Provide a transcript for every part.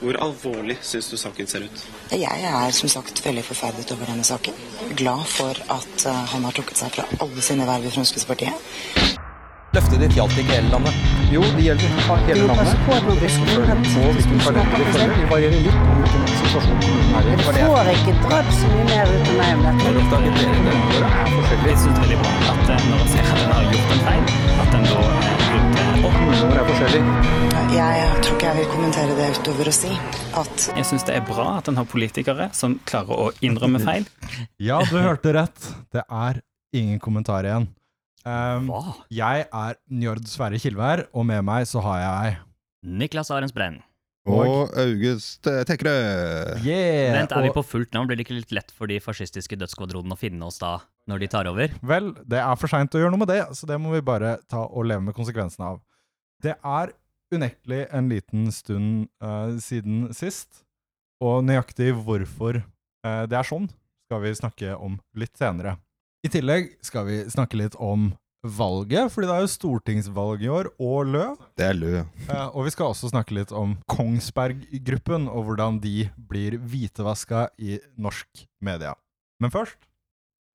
Hvor alvorlig syns du saken ser ut? Jeg er som sagt veldig forferdet over denne saken. Glad for at eh, han har trukket seg fra alle sine verv i Fremskrittspartiet. Løftet ditt gjaldt ikke hele landet. Jo, det gjelder hele landet. Rekkefølgen på hvilken kalender du følger, vil variere litt om hvilken situasjon kommunen i. Det var får ikke dratt så mye mer ut av meg om dette. Når oppdaget dere det? Det er forskjellig. Jeg syns veldig bra at eh, når en ser at en har gjort en feil, at en da eh, er forskjellig. Jeg tror ikke jeg vil kommentere det utover å si at Jeg syns det er bra at en har politikere som klarer å innrømme feil. Ja, du hørte rett. Det er ingen kommentar igjen. Um, Hva? jeg er Njord Sverre Kilvær, og med meg så har jeg Niklas Arens Brenn. Og August Tekre. Yeah! Vent, er vi på fullt navn? Blir det ikke litt lett for de fascistiske dødsskvadronene å finne oss da, når de tar over? Vel, det er for seint å gjøre noe med det, så det må vi bare ta og leve med konsekvensene av. Det er unektelig en liten stund uh, siden sist, og nøyaktig hvorfor uh, det er sånn, skal vi snakke om litt senere. I tillegg skal vi snakke litt om valget, fordi det er jo stortingsvalg i år, og Lø. Det er lø. uh, og vi skal også snakke litt om Kongsberg-gruppen, og hvordan de blir hvitevaska i norsk media. Men først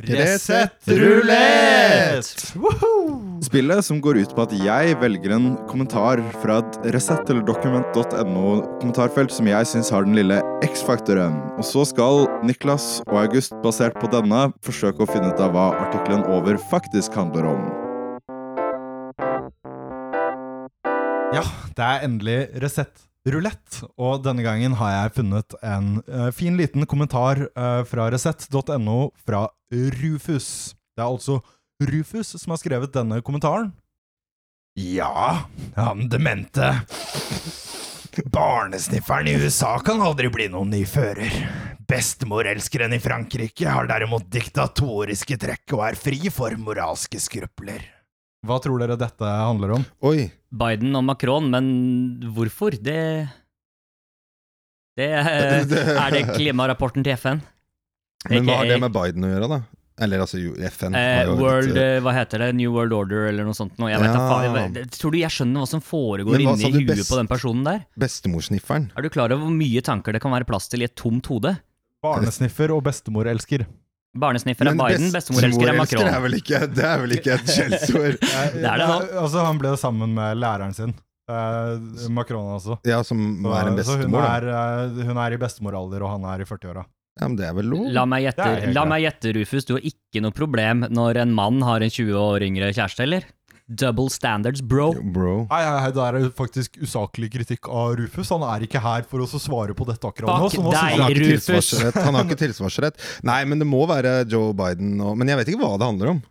Resett rulett! Spillet som går ut på at jeg velger en kommentar fra et Resett eller Document.no-kommentarfelt som jeg syns har den lille X-faktoren. Og så skal Niklas og August, basert på denne, forsøke å finne ut av hva artikkelen over faktisk handler om. Ja, det er endelig Resett rulett, og denne gangen har jeg funnet en uh, fin liten kommentar uh, fra resett.no fra Rufus. Det er altså Rufus som har skrevet denne kommentaren. Ja, han demente Barnesnifferen i USA kan aldri bli noen ny fører. Bestemorelskeren i Frankrike har derimot diktatoriske trekk og er fri for moralske skrupler. Hva tror dere dette handler om? Oi, Biden og Macron, men hvorfor? Det Det er, er det klimarapporten til FN? men hva har det med Biden å gjøre, da? Eller altså, FN har eh, jo World, litt, eh, Hva heter det? New World Order, eller noe sånt? Noe. Jeg Ja. faen, jeg, tror du jeg skjønner hva som foregår hva inni du huet best? på den personen der? Bestemorsnifferen. Er du klar over hvor mye tanker det kan være plass til i et tomt hode? Barnesniffer og bestemorelsker. Barnesniffer er Biden, bestemorelsker er Macron. er vel ikke, det er vel ikke et skjellsord? Det er det nå. Altså, han ble sammen med læreren sin. Eh, Macron også. Ja, som Så, er en så hun, bestemor, da. er, eh, hun er i bestemoralder, og han er i 40-åra. Ja, men det er vel lov? La meg gjette, Det helt la meg gjette, Rufus, du har ikke noe problem når en mann har en 20 år yngre kjæreste, eller? Double standards, bro. Bro. Nei, nei, det er faktisk usaklig kritikk av Rufus. Han er ikke her for oss å svare på dette akkurat nå. Fuck så nå deg, Han har Rufus. Han har ikke tilsvarsrett. Nei, men det må være Joe Biden og Men jeg vet ikke hva det handler om.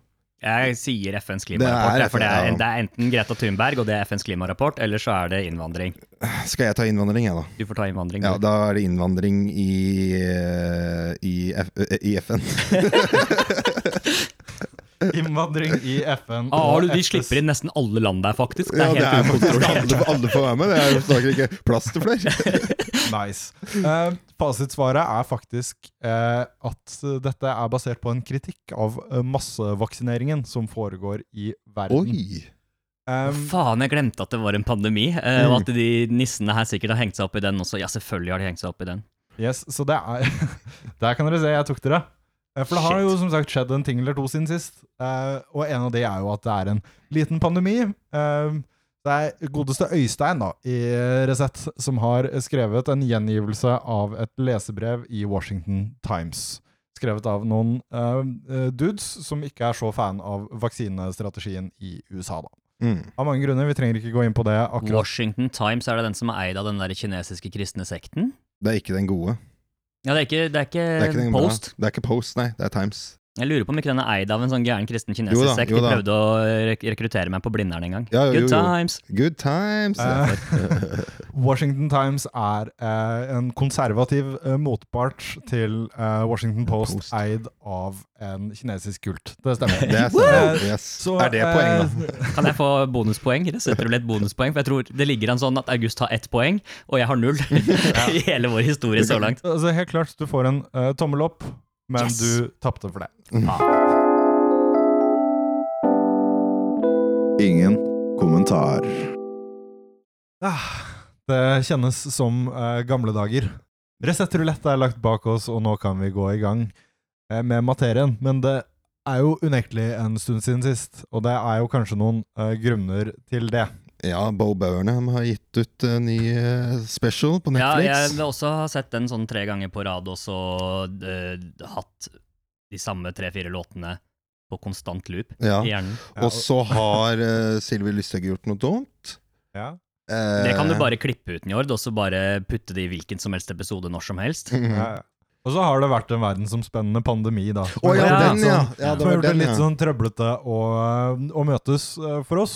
Jeg sier FNs Det klimarapport, er det for det er, det er enten Greta Thunberg og det er FNs klimarapport, eller så er det innvandring. Skal jeg ta innvandring, jeg, da? Du får ta innvandring. Ja, da er det innvandring i, eh, i, F, eh, i FN. Innvandring i FN. Ah, du, de slipper inn nesten alle land der, faktisk. Det Ja, helt det er faktisk alle, alle får være med. Det er snakker ikke plass til flere. Nice. Uh, fasitsvaret er faktisk uh, at dette er basert på en kritikk av eh, massevaksineringen som foregår i verden. Oi! Um, Faen, jeg glemte at det var en pandemi, eh, og at de nissene her sikkert har hengt seg opp i den også. Ja, selvfølgelig har de hengt seg opp i den. Yes, så det er Der kan dere se, jeg tok dere. Eh, For det har Shit. jo som sagt skjedd en ting eller to siden sist. Uh, og en av de er jo at det er en liten pandemi. Uh, det er godeste Øystein da, i Resett som har skrevet en gjengivelse av et lesebrev i Washington Times. Skrevet av noen eh, eh, dudes som ikke er så fan av vaksinestrategien i USA. da. Mm. Av mange grunner. Vi trenger ikke gå inn på det akkurat. Washington Times, er det den som er eid av den der kinesiske kristne sekten? Det er ikke den gode. Ja, det er ikke, det er ikke, Det er ikke Post? bra. Det er ikke Post, nei. Det er Times. Jeg lurer på om ikke den er eid av en sånn gæren kristen kinesisk sekt. De prøvde å rek rekruttere meg på Blindern en gang. Ja, jo, Good jo, jo. times! Good times! Uh, Washington Times er uh, en konservativ uh, motpart til Washington Post, Post. eid av en kinesisk kult. Det stemmer. det er sant. Yes. Så, er det poeng, da? Kan jeg få bonuspoeng? Det setter du litt bonuspoeng, for jeg tror det ligger an sånn at August har ett poeng, og jeg har null i hele vår historie så langt. altså, helt klart, du får en tommel opp, men Yes. du tapte for det. Ingen kommentar. Ah, Det kjennes som eh, gamle dager. Resettrulett er lagt bak oss, og nå kan vi gå i gang eh, med materien. Men det er jo unektelig en stund siden sist, og det er jo kanskje noen eh, grunner til det. Ja, Bo Burnham har gitt ut en ny eh, special på Ja, Netflix. jeg vil også ha sett den sånn tre ganger på rad, og så uh, hatt de samme tre-fire låtene på konstant loop Ja. i hjernen. Og så har uh, Sylvi Lysthaug gjort noe dumt. Ja. Uh, Det kan du bare klippe ut, Njord, og så bare putte det i hvilken som helst episode når som helst. Ja. Og så har det vært en verdensomspennende pandemi, da. Å ja, Ja, den, ja. Som, ja det som har gjort det litt sånn trøblete å, å møtes eh, for oss.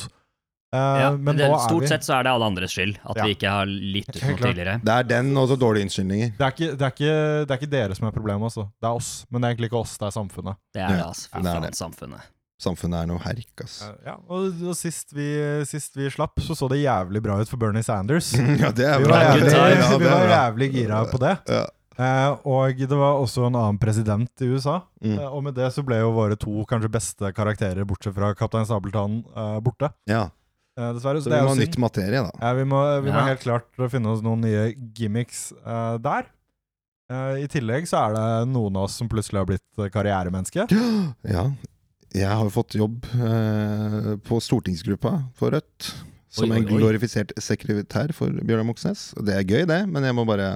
Eh, Ja, men det, nå er stort vi sett så er det alle andres skyld at Ja. vi ikke har litt ut noe tidligere. Det er den og så dårlige unnskyldninger. det er, ikke, det, er ikke, det er ikke dere som er problemet, altså. Det er oss. Men det er egentlig ikke oss, det er samfunnet. Det er det, Ja, altså. det er det. samfunnet. Samfunnet er noe herk, ass. Eh, ja, og, og sist, vi, sist vi slapp, så så det jævlig bra ut for Bernie Sanders. Ja, det er Vi var jævlig. Ja, vi det er var jævlig gira på det. Ja. Eh, og det var også en annen president i USA. Mm. Eh, og med det så ble jo våre to kanskje beste karakterer, bortsett fra Kaptein Sabeltann, eh, borte. ja. Eh, dessverre. Så det vi er må ha nytt materie, da. Ja, vi må, vi må helt klart finne oss noen nye gimmicks uh, der. Uh, I tillegg så er det noen av oss som plutselig har blitt eh, karrieremenneske. Ja. Jeg har jo fått jobb eh, på stortingsgruppa for Rødt. Som Oi, oi, en glorifisert sekretær for Bjørnar Moxnes. Og Det er gøy, det, men jeg må bare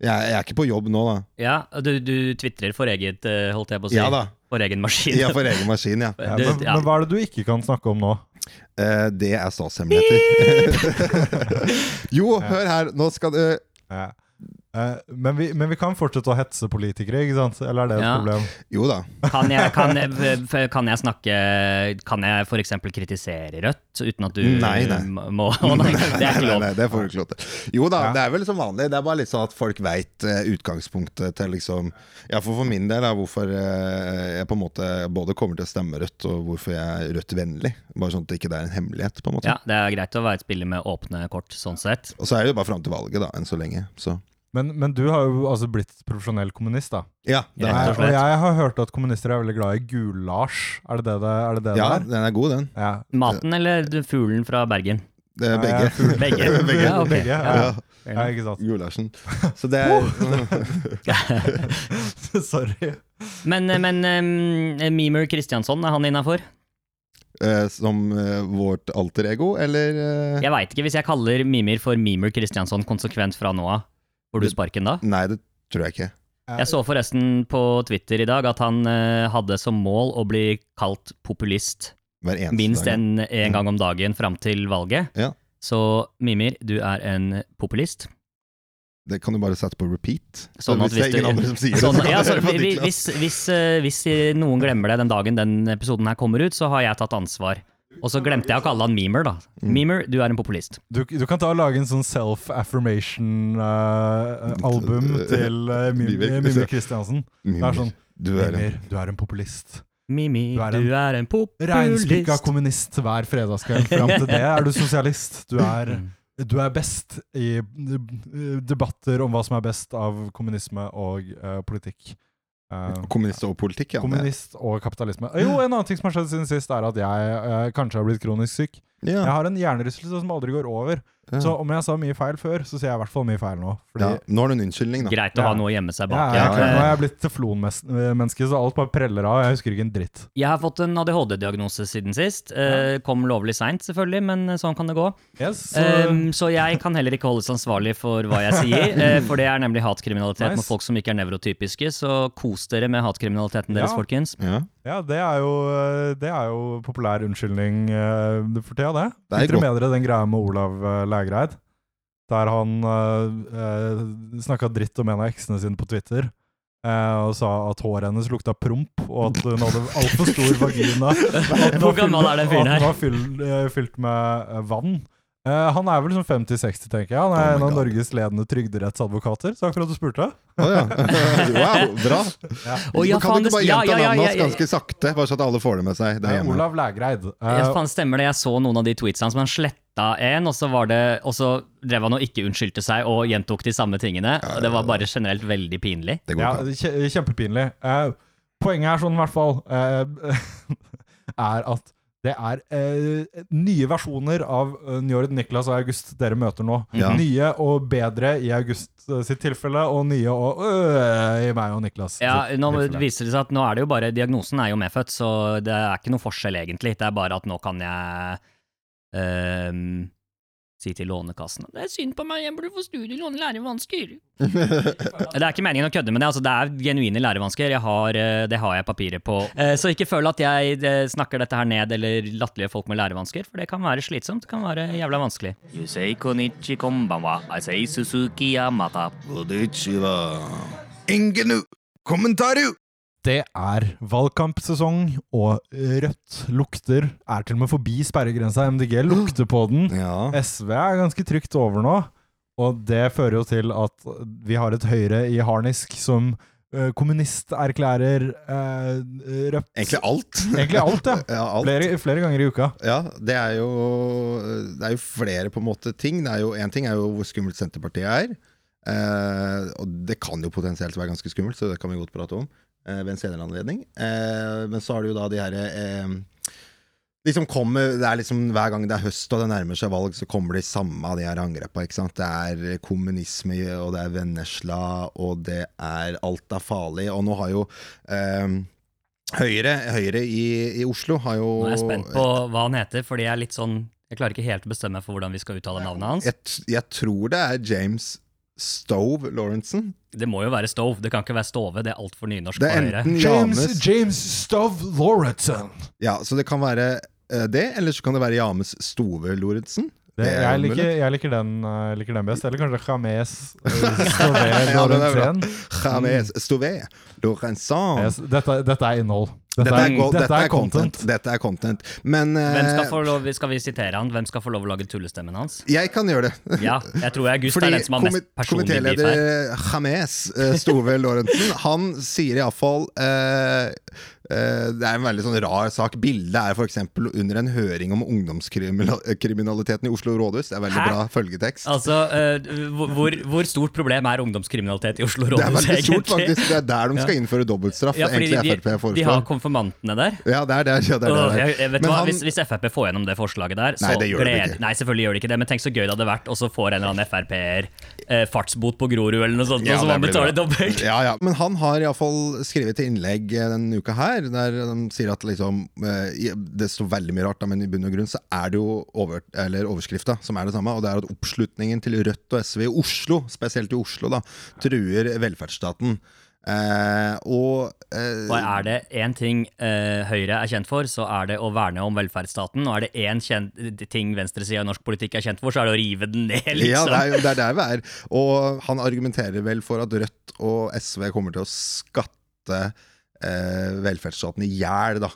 Jeg, jeg er ikke på jobb nå, da. Ja, du, du tvitrer for eget, eh, holdt jeg på å si. Ja da. For egen maskin. Ja, for egen maskin, ja. Ja, men, ja. men hva er det du ikke kan snakke om nå? Eh, det er statshemmeligheter. jo, hør her. Nå skal du men, vi, men vi kan fortsette å hetse politikere, ikke sant? Eller er det et Ja. problem? Jo da. Kan jeg, kan, jeg- kan jeg snakke Kan jeg f.eks. kritisere Rødt uten at du Nei, nei. må Å nei, det er ikke Nei, lov. nei, det får du ikke lov til. Jo da, Ja. det er vel som vanlig. Det er bare litt sånn at folk veit utgangspunktet til liksom Ja, for for min del er hvorfor eh, jeg på en måte både kommer til å stemme Rødt, og hvorfor jeg er Rødt-vennlig. Bare sånn at det ikke er en hemmelighet, på en måte. Ja, det er greit å være et spiller med åpne kort, sånn sett. Og så er det jo bare fram til valget, da, enn så lenge. Så Men, men du har jo altså blitt profesjonell kommunist, da. ja, det er, og jeg har hørt at kommunister er veldig glad i gulasj. Er det det det, er det, det ja, det er? den er god, den. Ja. Maten eller fuglen fra Bergen? Det er begge. Begge. Begge. Ja, okay. Begge, ja. Ja. Ja, ikke sant. Gulasjen. Så det er Sorry. Men, men um, Mimer Kristiansson, er han innafor? eh, Som eh, vårt alter ego, eller eh, Jeg veit ikke. Hvis jeg kaller Mimer for Mimer Kristiansson konsekvent fra nå av, får du sparken da? Nei, det tror jeg ikke. Jeg så forresten på Twitter i dag at han eh, hadde som mål å bli kalt populist Hver minst dag. en, en gang om dagen fram til valget. Ja. Så Mimir, du er en populist. Det kan du bare sette på repeat. Sånn at hvis det er ingen du- andre som sier Sånn, det, så ja, så, hvis, hvis, hvis, eh, hvis noen glemmer det den dagen den episoden her kommer ut, så har jeg tatt ansvar. Og så glemte jeg å kalle han Memer, da. Mm. Memer, du er en populist. Du, du kan ta og lage en sånn self-affirmation-album til uh, Mimir Kristiansen. Det er sånn Du er en Mimir, du er en populist. Mimi, Du er en du er en Reinspikka populist. kommunist hver fredagskveld. Fram til det er du sosialist. Du er, du er best i debatter om hva som er best av kommunisme og uh, politikk. Eh, Kommunist og politikk, ja. kommunist og kapitalisme. Jo, en annen ting som har skjedd siden sist, er at jeg uh, kanskje har blitt kronisk syk. Ja. Jeg har en hjernerystelse som aldri går over. Ja. Så om jeg sa mye feil før, så sier jeg i hvert fall mye feil nå. Fordi ja. Nå har du en unnskyldning, da. Greit å ha noe å gjemme seg bak. jeg, ja, ja. Nå er jeg blitt teflonmenneske, så alt bare preller av. Jeg husker ikke en dritt. Jeg har fått en ADHD-diagnose siden sist. Eh, kom lovlig seint, selvfølgelig, men sånn kan det gå. Yes, så, Um, så jeg kan heller ikke holdes ansvarlig for hva jeg sier, eh, for det er nemlig hatkriminalitet Nice. med folk som ikke er nevrotypiske, så kos dere med hatkriminaliteten deres, Ja. folkens. Ja. Ja, det er jo, eh, det er jo populær unnskyldning uh, for tida, det. Det Fikk dere med dere den greia med Olav uh, Lægreid? Der han uh, snakka dritt om en av eksene sine på Twitter. Uh, og sa at håret hennes lukta promp, og at hun hadde altfor stor vagina. Hvor gammel er den fyren At her? den var fylt, eh, fylt med eh, vann. Eh, han er vel som 50-60, tenker jeg. Han er Oh en av God. Norges ledende trygderettsadvokater. Så akkurat du spurte. Oh, ja. wow, bra. Å, ja, kan du ikke bare ja, gjenta ja, ja, navnet hans ja, ja. ganske sakte, bare så at alle får det med seg Eh. Olav Lægreid. Ja, Eh, stemmer det. Jeg så noen av de tweetsene som han sletta en, og så, var det, og så drev han og ikke unnskyldte seg og gjentok de samme tingene. Og Det var bare generelt veldig pinlig. Det går Ja, kjempepinlig. Uh, poenget er sånn, i hvert fall, er at Det er eh, nye versjoner av uh, Njord, Niklas og August dere møter nå. Ja. Nye og bedre i August eh, sitt tilfelle, og nye og øh, i meg og Niklas Ja, sitt nå tilfelle. viser det seg at nå er det jo bare Diagnosen er jo medfødt, så det er ikke noe forskjell, egentlig. Det er bare at nå kan jeg ehm, si til Lånekassen Det er synd på meg, jeg burde få studielån lærevansker. det er ikke meningen å kødde med det, altså det er genuine lærevansker. Jeg har, eh, det har jeg papirer på. Eh, Så ikke føl at jeg eh, snakker dette her ned eller latterliggjør folk med lærevansker, for det kan være slitsomt. Det kan være jævla vanskelig. You say konichi konbanwa, I say Suzuki Yamata. Ingenu kommentaru! Det er valgkampsesong, og Rødt lukter er til og med forbi sperregrensa. MDG lukter på den. Ja. SV er ganske trygt over nå, og det fører jo til at vi har et Høyre i harnisk som uh, kommunisterklærer uh, Rødt Egentlig alt. Egentlig alt, ja. Ja, alt. Flere, flere ganger i uka. Ja, det er jo Det er jo flere på en måte ting. Det er jo Én ting er jo hvor skummelt Senterpartiet er. Eh, og det kan jo potensielt være ganske skummelt, så det kan vi godt prate om eh, ved en senere anledning. Eh, men så har du jo da de herre eh, De som kommer Det er liksom Hver gang det er høst og det nærmer seg valg, så kommer de samme av de her angrepa. ikke sant? Det er kommunisme, og det er Vennesla, og det er Alt er farlig. Og nå har jo eh, Høyre, Høyre i, i Oslo har jo Nå er jeg spent på hva han heter, fordi jeg er litt sånn Jeg klarer ikke helt å bestemme for hvordan vi skal uttale navnet hans. jeg, jeg tror det er James Stove Lawrenson. Det må jo være Stove, det kan ikke være Stove. Det er altfor nynorsk Det for er enten James, James James Stove Lauritzen. Ja, så det kan være uh, det, eller så kan det være James Stove Lorentzen. Jeg, liker, jeg liker, den, uh, jeg liker den best. Eller kanskje James Stove. Lauritsen. James Stove Lorentzen. Yes, dette, dette er innhold. Dette, Dette er, go- dette er content. Dette er content. Men uh, Hvem skal, få lov, skal vi sitere han? Hvem skal få lov å lage tullestemmen hans? jeg kan gjøre det. Ja, jeg tror August Fordi er den som har mest personlig beef komitéleder. James uh, Stove Lorentzen, han sier iallfall uh, Det er en veldig sånn rar sak. Bildet er f.eks. under en høring om ungdomskriminaliteten i Oslo rådhus. Det er veldig Hæ? bra følgetekst. Altså, uh, hvor, hvor- stort problem er ungdomskriminalitet i Oslo rådhus, det er veldig stort, egentlig? faktisk. Det er der de skal innføre dobbeltstraff. Ja, fordi de, Frp foreslår. de har konfirmantene der. Ja, det er det. Ja, det, er det. jeg vet hva, han- hvis, hvis Frp får gjennom det forslaget der, så Nei, det gjør de gleder-. Nei, selvfølgelig gjør de ikke det, men tenk så gøy det hadde vært, og så får en eller annen Frp-er eh, fartsbot på Grorud eller noe sånt, Ja, og så må han betale dobbelt. Ja, ja. Men han har iallfall skrevet til innlegg eh, denne uka her, der de sier at liksom eh, Det står veldig mye rart, men i bunn og grunn så er det jo over, overskrifta som er det samme, og det er at oppslutningen til Rødt og SV i Oslo, spesielt i Oslo, da, truer velferdsstaten. Eh, og eh, Og er det én ting eh, Høyre er kjent for, så er det å verne om velferdsstaten. Og er det én kjent, ting venstresida i norsk politikk er kjent for, så er det å rive den ned, Liksom. Ja, liksom. det er, det er der vi er. Og han argumenterer vel for at Rødt og SV kommer til å skatte eh, velferdsstaten i hjel, da.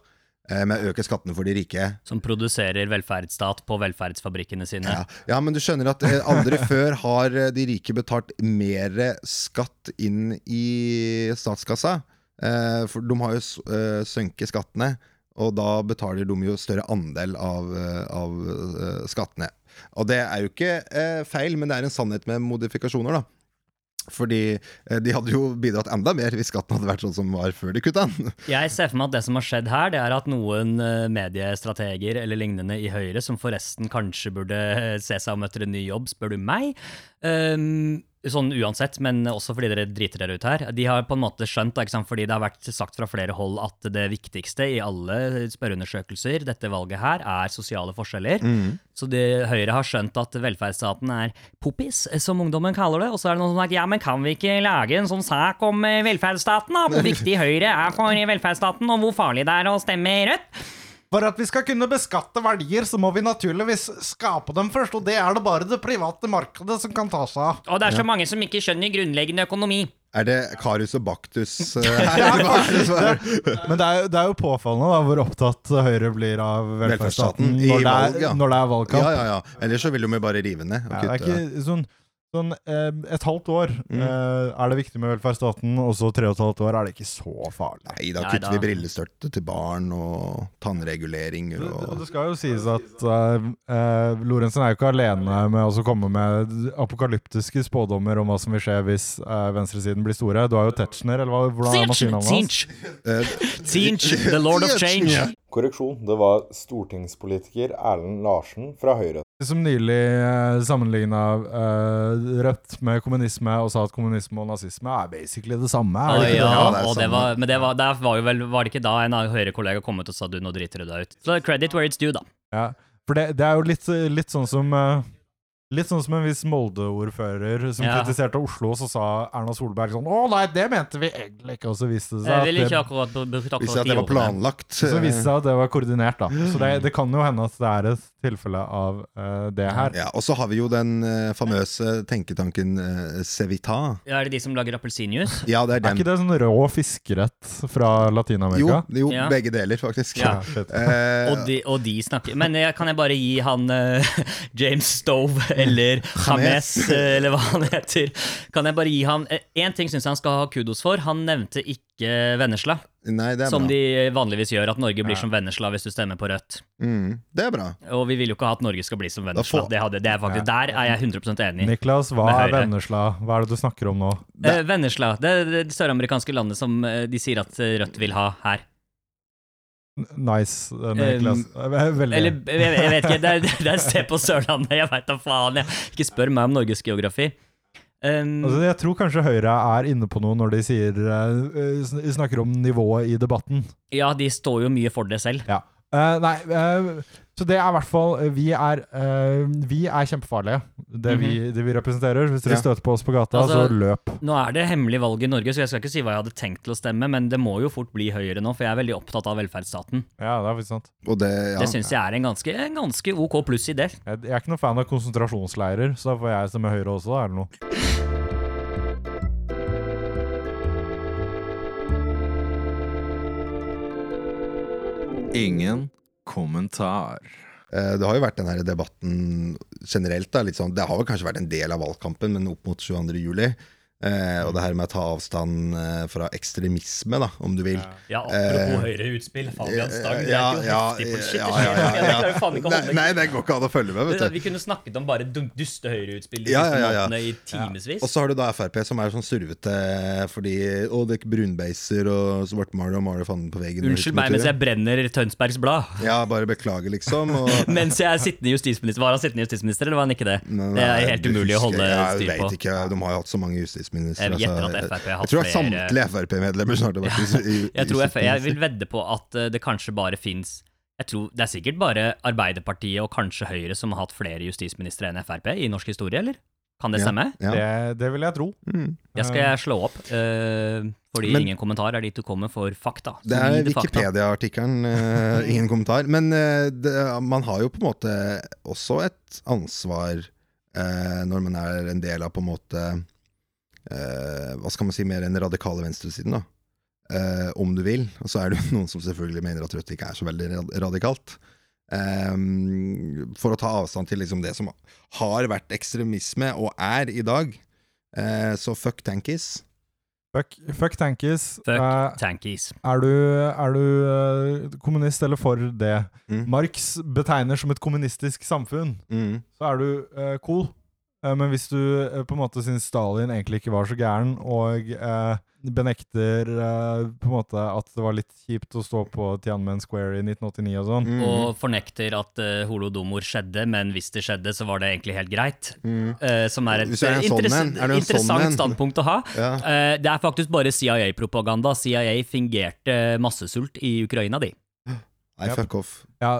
Eh, med å øke skattene for de rike. Som produserer velferdsstat på velferdsfabrikkene sine. Ja, ja men du skjønner at eh, aldri før har eh, de rike betalt mer skatt inn i statskassa. Eh, for de har jo sønket eh, skattene, og da betaler de jo større andel av, eh, av eh, skattene. Og det er jo ikke eh, feil, men det er en sannhet med modifikasjoner, da. Fordi eh, de hadde jo bidratt enda mer hvis skatten hadde vært sånn som var før de kutta den. Jeg ser for meg at det som har skjedd her, det er at noen eh, mediestrateger eller lignende i Høyre, som forresten kanskje burde eh, se seg om etter en ny jobb, spør du meg, ehm, sånn uansett, men også fordi dere driter dere ut her, de har på en måte skjønt, da, fordi det har vært sagt fra flere hold at det viktigste i alle spørreundersøkelser dette valget her, er sosiale forskjeller. Så det, Høyre har skjønt at velferdsstaten er poppis, som ungdommen kaller det. Og så er det noen som sagt ja, men kan vi ikke lage en sånn sak om eh, velferdsstaten, da? Hvor viktig Høyre er for velferdsstaten, og hvor farlig det er å stemme Rødt? For at vi skal kunne beskatte verdier, så må vi naturligvis skape dem først. Og det er det bare det private markedet som kan ta seg av. Og det er så mange som ikke skjønner grunnleggende økonomi. Er det Karius og Baktus eh, her? er er? Men det er, jo- det er jo påfallende da, hvor opptatt Høyre blir av velferdsstaten Velferdsstaten når, det er, valg, ja. når det er valgkamp. Ja, ja, ja. Ellers så vil de jo bare rive ned. Og Ja, det er ikke sånn, sånn eh, Et halvt år Mm. eh, er det viktig med velferdsstaten, og så tre og et halvt år er det ikke så farlig. Nei, da kutter vi brillestøtte til barn og tannregulering Og det, det skal jo sies at uh, Lorentzen er jo ikke alene med å komme med apokalyptiske spådommer om hva som vil skje hvis eh, venstresiden blir store. Du har jo Tetzschner, eller hva, hvordan er Tsinch, maskinavnet hans? Tsinch, the lord of change. Korreksjon, det var stortingspolitiker Erlend Larsen fra Høyre. Som nylig uh, sammenligna Rødt med kommunisme og sa at kommunisme og nazisme er basically det samme. Er det ikke ja, det? Ja, det og det var, men det var, der var, jo vel, var det ikke da en Høyre-kollega kom ut og sa du, nå driter du deg ut. Så credit where it's due, da. Ja, for det, det er jo litt, litt sånn som eh, Litt sånn som en viss Molde-ordfører som Ja. kritiserte Oslo, og så sa Erna Solberg sånn 'Å nei, det mente vi egentlig ikke', og så viste det seg vil at det, akkurat akkurat viste at det var planlagt. så viste det seg at det var koordinert, da. Så det, det kan jo hende at det er et tilfelle av uh, det her. Ja, og så har vi jo den uh, famøse tenketanken uh, Cevita. Ja, er det de som lager appelsinjuice? Ja, det er dem. Er ikke det sånn rå fiskerett fra Jo, Latin-Amerika? jo Ja. begge deler, faktisk. Ja. Eh, Og de, og de snakker Men jeg, kan jeg bare gi han eh, James Stove eller James, eh, eller hva han heter Kan jeg bare gi han Én ting syns jeg han skal ha kudos for. Han nevnte ikke Vennesla, nei, det er som bra. de vanligvis gjør. At Norge blir Ja. som Vennesla hvis du stemmer på Rødt. Mm, det er bra. Og vi vil jo ikke ha at Norge skal bli som Vennesla. får- Det, hadde, det er faktisk, Der er jeg 100% enig. Niklas, hva er Vennesla? Hva er det du snakker om nå? Eh, Vennesla, det er det søramerikanske landet som eh, de sier at eh, Rødt vil ha her. Nice, eh, Eh, Veldig. Eller jeg, jeg vet ikke, det er, det er et sted på Sørlandet, jeg veit da faen. Jeg. Ikke spør meg om norgesgeografi. Um, Altså, jeg tror kanskje Høyre er inne på noe når de sier, uh, snakker om nivået i debatten. ja, de står jo mye for det selv. Ja. Uh, nei, eh, så det er i hvert fall eh, Vi er, uh, vi er kjempefarlige, det, vi, det vi representerer. Hvis dere Ja. støter på oss på gata, Altså- så løp. Nå er det hemmelig valg i Norge, så jeg skal ikke si hva jeg hadde tenkt til å stemme, men det må jo fort bli Høyre nå, for jeg er veldig opptatt av velferdsstaten. Ja, det er faktisk sant. Og det, ja. Det syns jeg er en ganske, en ganske ok pluss-idé. Jeg, jeg er ikke noen fan av konsentrasjonsleirer, så da får jeg stemme Høyre også, da, eller noe. Ingen kommentar. Eh, Det har jo vært den debatten generelt. Da, sånn, det har vel kanskje vært en del av valgkampen, men opp mot 22. juli. Eh, og det her med å ta avstand eh, fra ekstremisme, da, om du vil. Ja, apropos Høyre-utspill, Ja, ja, ja, ja, ja, ja, ja. Nei, nei, det går ikke an å følge med, vet du. Vi kunne snakket om bare duste høyreutspill de Ja, siste ja, ja. månedene i timevis. Og så har du da Frp, som er sånn survete fordi Å, det er ikke brunbeiser og svartmaler og maler fanden på veggen. Unnskyld meg mens jeg brenner Tønsbergs Blad. Ja, bare beklager, liksom. Og, Mens jeg er sittende justisminister. Var han sittende justisminister, eller var han ikke det? Nei, Det er helt det umulig å holde styr på. Jeg vet ikke, de har jo hatt så mange justisministre. Jeg gjetter altså. at FrP har hatt Jeg tror at er samtlige Frp-medlemmer snart har vært i, i, Jeg tror jeg, jeg vil vedde på at eh, det kanskje bare fins jeg tror Det er sikkert bare Arbeiderpartiet og kanskje Høyre som har hatt flere justisministre enn Frp i norsk historie, eller? Kan det stemme? Ja. Det, det vil jeg tro. Mm. Det skal jeg slå opp. Uh, fordi Men- ingen kommentar er dit du kommer for fakta. Det er Wikipedia-artikkelen, Uh, ingen kommentar. Men uh, det, man har jo på en måte også et ansvar eh, når man er en del av på en måte eh, Hva skal man si, mer enn radikale venstresiden, da. Eh, om du vil. Og så er det noen som selvfølgelig mener at Rødt ikke er så veldig radikalt. Eh, for å ta avstand til liksom det som har vært ekstremisme, og er i dag. Eh, så fuck tankies. Fuck, fuck tankies. Fuck Eh, tankies. er du, er du eh, kommunist eller for det? Mm. Marx betegner som et kommunistisk samfunn, Mm. så er du eh, cool. Eh, men hvis du eh, på en måte syns Stalin egentlig ikke var så gæren, og eh, benekter eh, på en måte at det var litt kjipt å stå på Tianmen Square i 1989 og sånn Mm. Og fornekter at eh, holodomor skjedde, men hvis det skjedde, så var det egentlig helt greit. Mm. Eh, som er et er eh, sånn interess- er interessant sånn interessant standpunkt å ha. Ja. Eh, det er faktisk bare CIA-propaganda. CIA fingerte massesult i Ukraina, de. Nei, fuck off. Ja,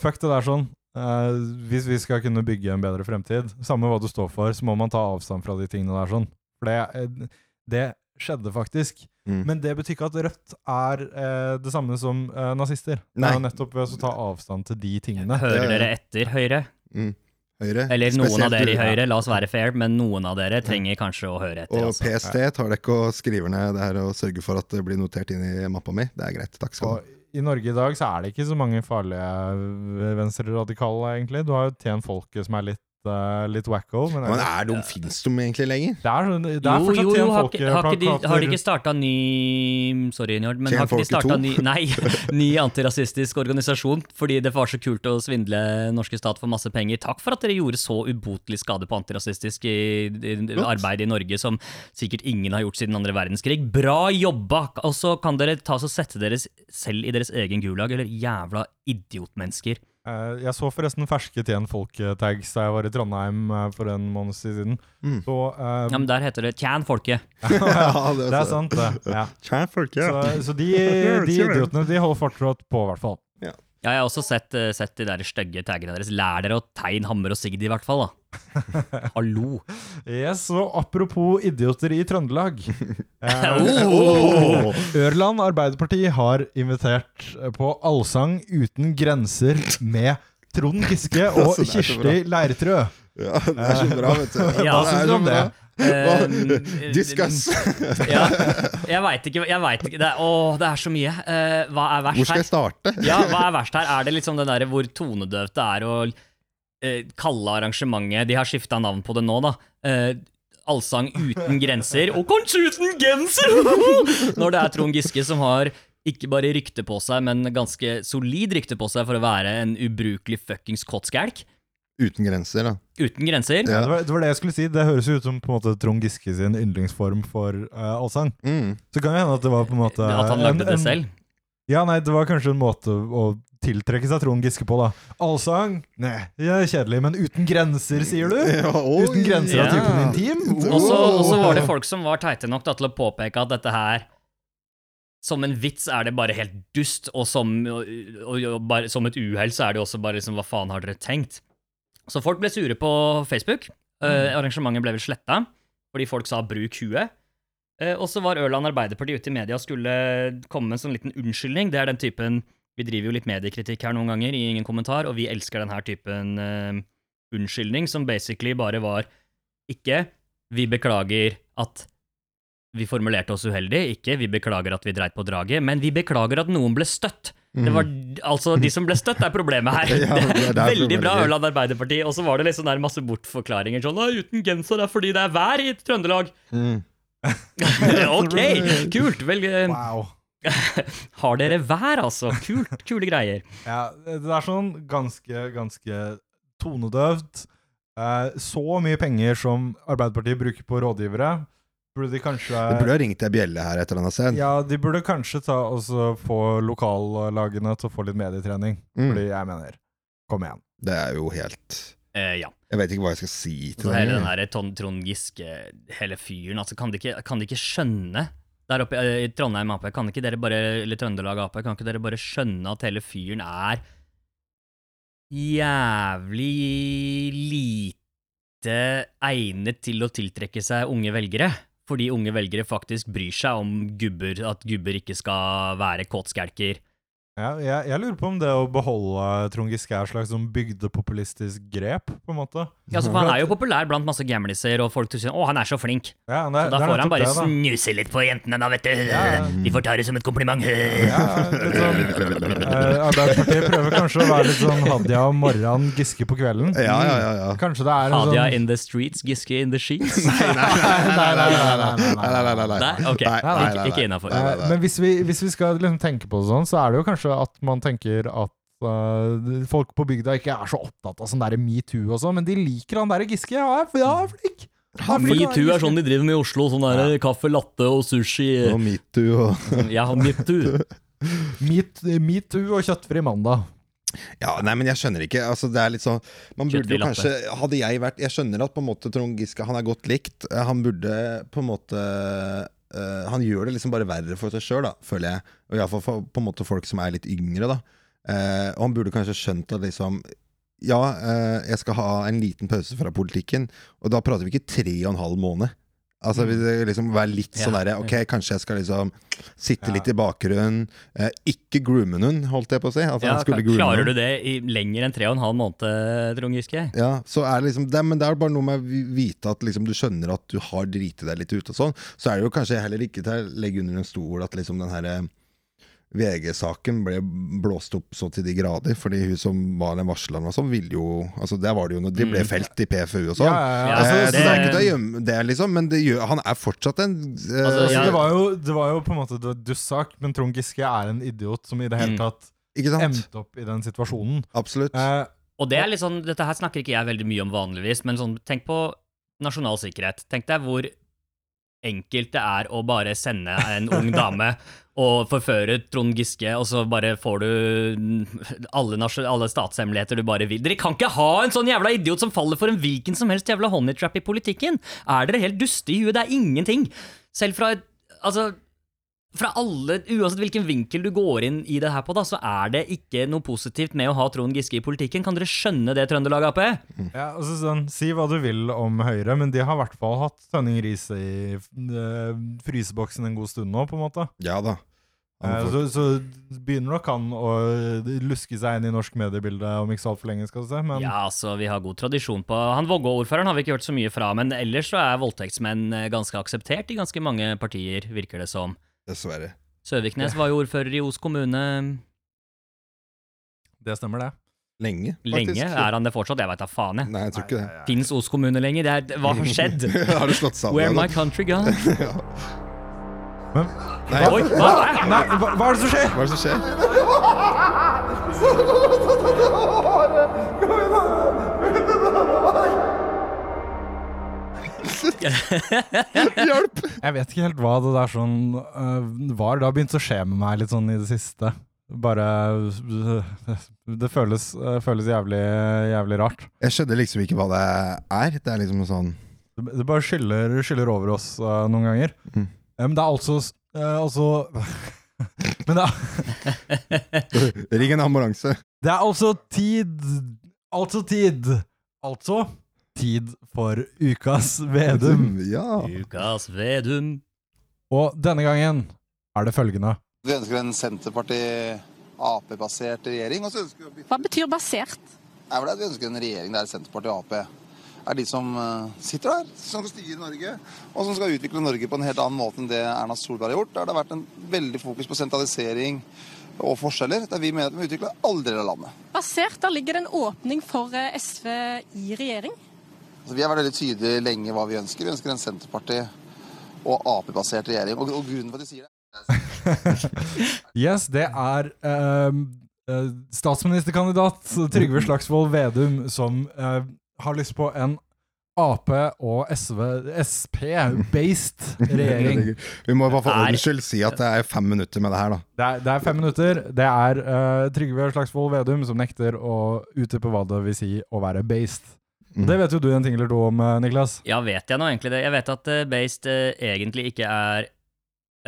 fuck det der sånn. Eh, hvis vi skal kunne bygge en bedre fremtid, samme hva du står for, så må man ta avstand fra de tingene der sånn. For det, eh, det skjedde faktisk. Mm. Men det betyr ikke at Rødt er eh, det samme som eh, nazister. Det er nettopp ved å ta avstand til de tingene. Hører Ja, ja. dere etter, Høyre? Mm. Høyre. Eller noen Spesielt av dere i. Høyre, la oss være fair, men noen av dere trenger kanskje å høre etter. Og Altså. PST tar dere ikke og skriver ned det her og sørger for at det blir notert inn i mappa mi. Det er greit. Takk skal du ha. I Norge i dag så er det ikke så mange farlige venstreradikale, egentlig. Du har jo Tjen Folket som er litt litt wacko. Men, Men er de, fins de egentlig lenger? det er, sånn- det er Jo, jo, jo, har, ikke- har, ikke de, har de ikke starta ny Sorry, Njord, men har ikke de starta 2? ny, nei, ny antirasistisk organisasjon fordi det var så kult å svindle norske stat for masse penger? Takk for at dere gjorde så ubotelig skade på antirasistisk i, i, arbeid i Norge som sikkert ingen har gjort siden andre verdenskrig. Bra jobba! Og så kan dere ta og sette dere selv i deres egen gulag, eller jævla idiotmennesker. Eh, Jeg så forresten ferske Tjen Folk-tags da jeg var i Trondheim eh, for en måned siden. Mm. Så eh, Ja, men der heter det 'tjen folket'. Ja, Det er sant, det. Ja. Kjærfolk, Så, så de, de idiotene de holder fortsatt på, i hvert fall. Ja, jeg har også sett, sett de der stygge taggene deres. Lær dere å tegne hammer og sigd, i hvert fall. da. Hallo. Yes, og apropos idioter i Trøndelag. Eh, Oh! Ørland Arbeiderparti har invitert på Allsang uten grenser med Trond Giske og Kirsti. Leirtrø. Ja, det er så bra, vet du. Ja, Hva syns du om det? Uh, Discuss! ja, jeg veit ikke. Jeg vet ikke. Det er, å, det er så mye. Uh, hva er Hvor skal jeg starte? Ja, hva er verst her? Er det liksom det der hvor tonedøvt det er å eh, kalle arrangementet De har skifta navn på det nå, da. Eh, Allsang uten grenser, og kanskje uten genser! Når det er Trond Giske som har ikke bare rykte på seg, men ganske solid rykte på seg for å være en ubrukelig fuckings kottskjelk. Uten grenser, da. Uten grenser. Ja, det, var, det var det jeg skulle si. Det høres jo ut som på en måte Trond Giske sin yndlingsform for uh, allsang. Mm. Så kan det hende at det var på en måte At han lagde en- det en- selv. Ja, nei, det var kanskje en måte å tiltrekke seg Trond Giske på, da. Allsang? Nei, er kjedelig, men uten grenser, sier du? Ja, oi. Uten grenser av Ja. typen intim? Og så var det folk som var teite nok da, til å påpeke at dette her Som en vits er det bare helt dust, og som, og, og, og bare, som et uhell så er det også bare liksom Hva faen har dere tenkt? Så folk ble sure på Facebook. Eh, arrangementet ble vel sletta fordi folk sa 'bruk huet'. Eh, og så var Ørland Arbeiderparti ute i media og skulle komme med en sånn liten unnskyldning. Det er den typen Vi driver jo litt mediekritikk her noen ganger, i ingen kommentar, og vi elsker den her typen uh, unnskyldning, som basically bare var ikke 'vi beklager at vi formulerte oss uheldig', ikke 'vi beklager at vi dreit på draget', men 'vi beklager at noen ble støtt'. Det var altså de som ble støtt, er problemet her. Ja, det er det er Veldig bra. Ørland Arbeiderparti. Og så var det liksom der masse bortforklaringer sånn uten genser, det er fordi det er vær i Trøndelag'. Mm. ok, kult. Vel, Wow. har dere vær, altså? Kult, kule greier. Ja, det er sånn ganske, ganske tonedøvt. Eh, så mye penger som Arbeiderpartiet bruker på rådgivere, burde de kanskje De burde ha ringt ei bjelle her et eller annet sted. Ja, de burde kanskje ta og så få lokallagene til å få litt medietrening. Mm. Fordi jeg mener Kom igjen. Det er jo helt Eh, ja. Jeg vet ikke hva jeg skal si til Så hele den der Trond Giske, hele fyren, altså kan de ikke, kan de ikke skjønne der oppe eh, i Trondheim Ap, kan ikke dere bare, eller Trøndelag Ap, kan ikke dere bare skjønne at hele fyren er jævlig lite egnet til å tiltrekke seg unge velgere? Fordi unge velgere faktisk bryr seg om gubber, at gubber ikke skal være kåtskjelker. Ja, jeg, jeg lurer på om det å beholde Trond Giske er et slags sånn bygdepopulistisk grep, på en måte. Ja, altså, for Han er jo populær blant masse gamliser, og folk sier 'Å, han er så flink'. Ja, det, Så da er får han bare det, snuse litt på jentene, da, vet du. Ja. De får ta det som et kompliment. Ja, litt sånn, eh, Arbeiderpartiet prøver kanskje å være litt sånn Hadia om morgenen, Giske på kvelden. Ja, ja, ja, ja. Kanskje det er en Hadia sånn in the streets, Giske in the sheets. Nei, nei, nei, nei, nei, nei, Nei, nei, nei, nei, nei. Nei. Nei, nei, Ikke, nei, ikke nei. innafor. Nei, nei, Eh, Men hvis vi, hvis vi skal liksom tenke på det sånn, så er det jo kanskje at man tenker at uh, folk på bygda ikke er så opptatt av sånn der metoo og sånn, men de liker han der Giske. Ja, ja, er flink. Metoo er Giske. de driver med i Oslo. Sånn der kaffe latte og sushi. Og metoo og Ja, metoo. Meet- Metoo og kjøttfri mandag. Ja, nei, men jeg skjønner ikke. Altså, det er litt sånn Man burde jo kanskje Hadde jeg vært Jeg skjønner at på en måte Trond Giske Han er godt likt. Eh, Han burde på en måte eh, Han gjør det liksom bare verre for seg sjøl, føler jeg. Og iallfall for på en måte folk som er litt yngre, da. uh, og han burde kanskje skjønt at liksom Ja, uh, jeg skal ha en liten pause fra politikken, og da prater vi ikke tre og en halv måned. Altså liksom være litt sånn derre Ok, kanskje jeg skal liksom sitte litt i bakgrunnen. Eh, ikke groome hun, holdt jeg på å si. Altså, klarer du det i lenger enn tre og en halv måned, Trond Giske? Ja, så er det liksom det, Men det er bare noe med å vite at liksom du skjønner at du har driti deg litt ut og sånn. Så er det jo kanskje heller ikke til å legge under en stol at liksom den herre VG-saken ble blåst opp så til de grader. Fordi hun som var den varsleren og sånn, ville jo Altså, der var det jo noe De ble Mm. felt i PFU og sånn. Ja, ja, ja. Eh, Altså, så det er ikke til å gjemme det, liksom, men det gjør, han er fortsatt en eh, Altså, Altså, det, var jo, det var jo på en måte det dussak, men Trond Giske er en idiot som i det hele Mm. tatt Ikke sant? endte opp i den situasjonen. Absolutt. Eh, Og det er litt sånn, dette her snakker ikke jeg veldig mye om vanligvis, men sånn, tenk på nasjonal sikkerhet. Tenk deg hvor enkelt det er å bare sende en ung dame og forføre Trond Giske, og så bare får du alle, alle statshemmeligheter du bare vil. Dere kan ikke ha en sånn jævla idiot som faller for en hvilken som helst jævla honeytrap i politikken! Er dere helt duste i huet? Det er ingenting! Selv fra et Altså fra alle, Uansett hvilken vinkel du går inn i det her på, da, så er det ikke noe positivt med å ha Trond Giske i politikken. Kan dere skjønne det, Trøndelag Ap? ja, altså sånn, si hva du vil om Høyre, men de har i hvert fall hatt Tønning Riise i øh, fryseboksen en god stund nå, på en måte. Ja da. Eh, så, så begynner nok han å luske seg inn i norsk mediebilde om ikke så altfor lenge, skal du se. Men Ja, altså, vi har god tradisjon på Han Vågå-ordføreren har vi ikke hørt så mye fra, men ellers så er voldtektsmenn eh, ganske akseptert i ganske mange partier, virker det som. Dessverre. Søviknes var jo ordfører i Os kommune det stemmer, det. Lenge, lenge. Er han det fortsatt? Jeg veit da faen, jeg. Nei, jeg tror ikke det. Fins Os kommune lenger? Det er, hva har skjedd? har det slått sammen? Where my country gone? Men, Nei, Oi, hva er nei, hva, hva er det som skjer? hva er det som skjer? Hjelp! Jeg vet ikke helt hva det der sånn uh, var. Det har begynt å skje med meg litt sånn i det siste. Bare øh, Det føles, øh, føles jævlig, jævlig rart. Jeg skjønner liksom ikke hva det er. Det er liksom sånn Det, det bare skyller, skyller over oss noen ganger. Mm. Eh, Men det er altså Altså Men det er, Ring en ambulanse. det er altså tid Altså tid Altså tid for Ukas Vedum. Ja. Ukas Vedum. Og denne gangen er det følgende. Vi ønsker en Senterparti-Ap-basert regjering. og så ønsker vi... Hva betyr basert? Er vel at Vi ønsker en regjering der Senterpartiet og Ap er de som eh, sitter der, som skal styre Norge, og som skal utvikle Norge på en helt annen måte enn det Erna Solberg har gjort. Der det har vært en veldig fokus på sentralisering og forskjeller, der vi mener at vi utvikler utvikle alle deler av landet. Basert, da ligger det en åpning for eh, SV i regjering. Altså, vi har vært veldig tydelige lenge hva vi ønsker. Vi ønsker en Senterparti- og Ap-basert regjering. Og, og grunnen for at de sier det Yes, det er ehm, eh, statsministerkandidat Trygve Slagsvold Vedum som uh, har lyst på en Ap og SV, SP-based regjering. Vi må bare for ordens skyld si at det er fem minutter med det her, da. Det er, det er fem minutter. Det er uh, Trygve Slagsvold Vedum som nekter å utdype hva det vil si å være based. Mm. Det vet jo du en ting eller to om, eh, Niklas. Ja, vet jeg nå egentlig det? Jeg vet at uh, Based uh, egentlig ikke er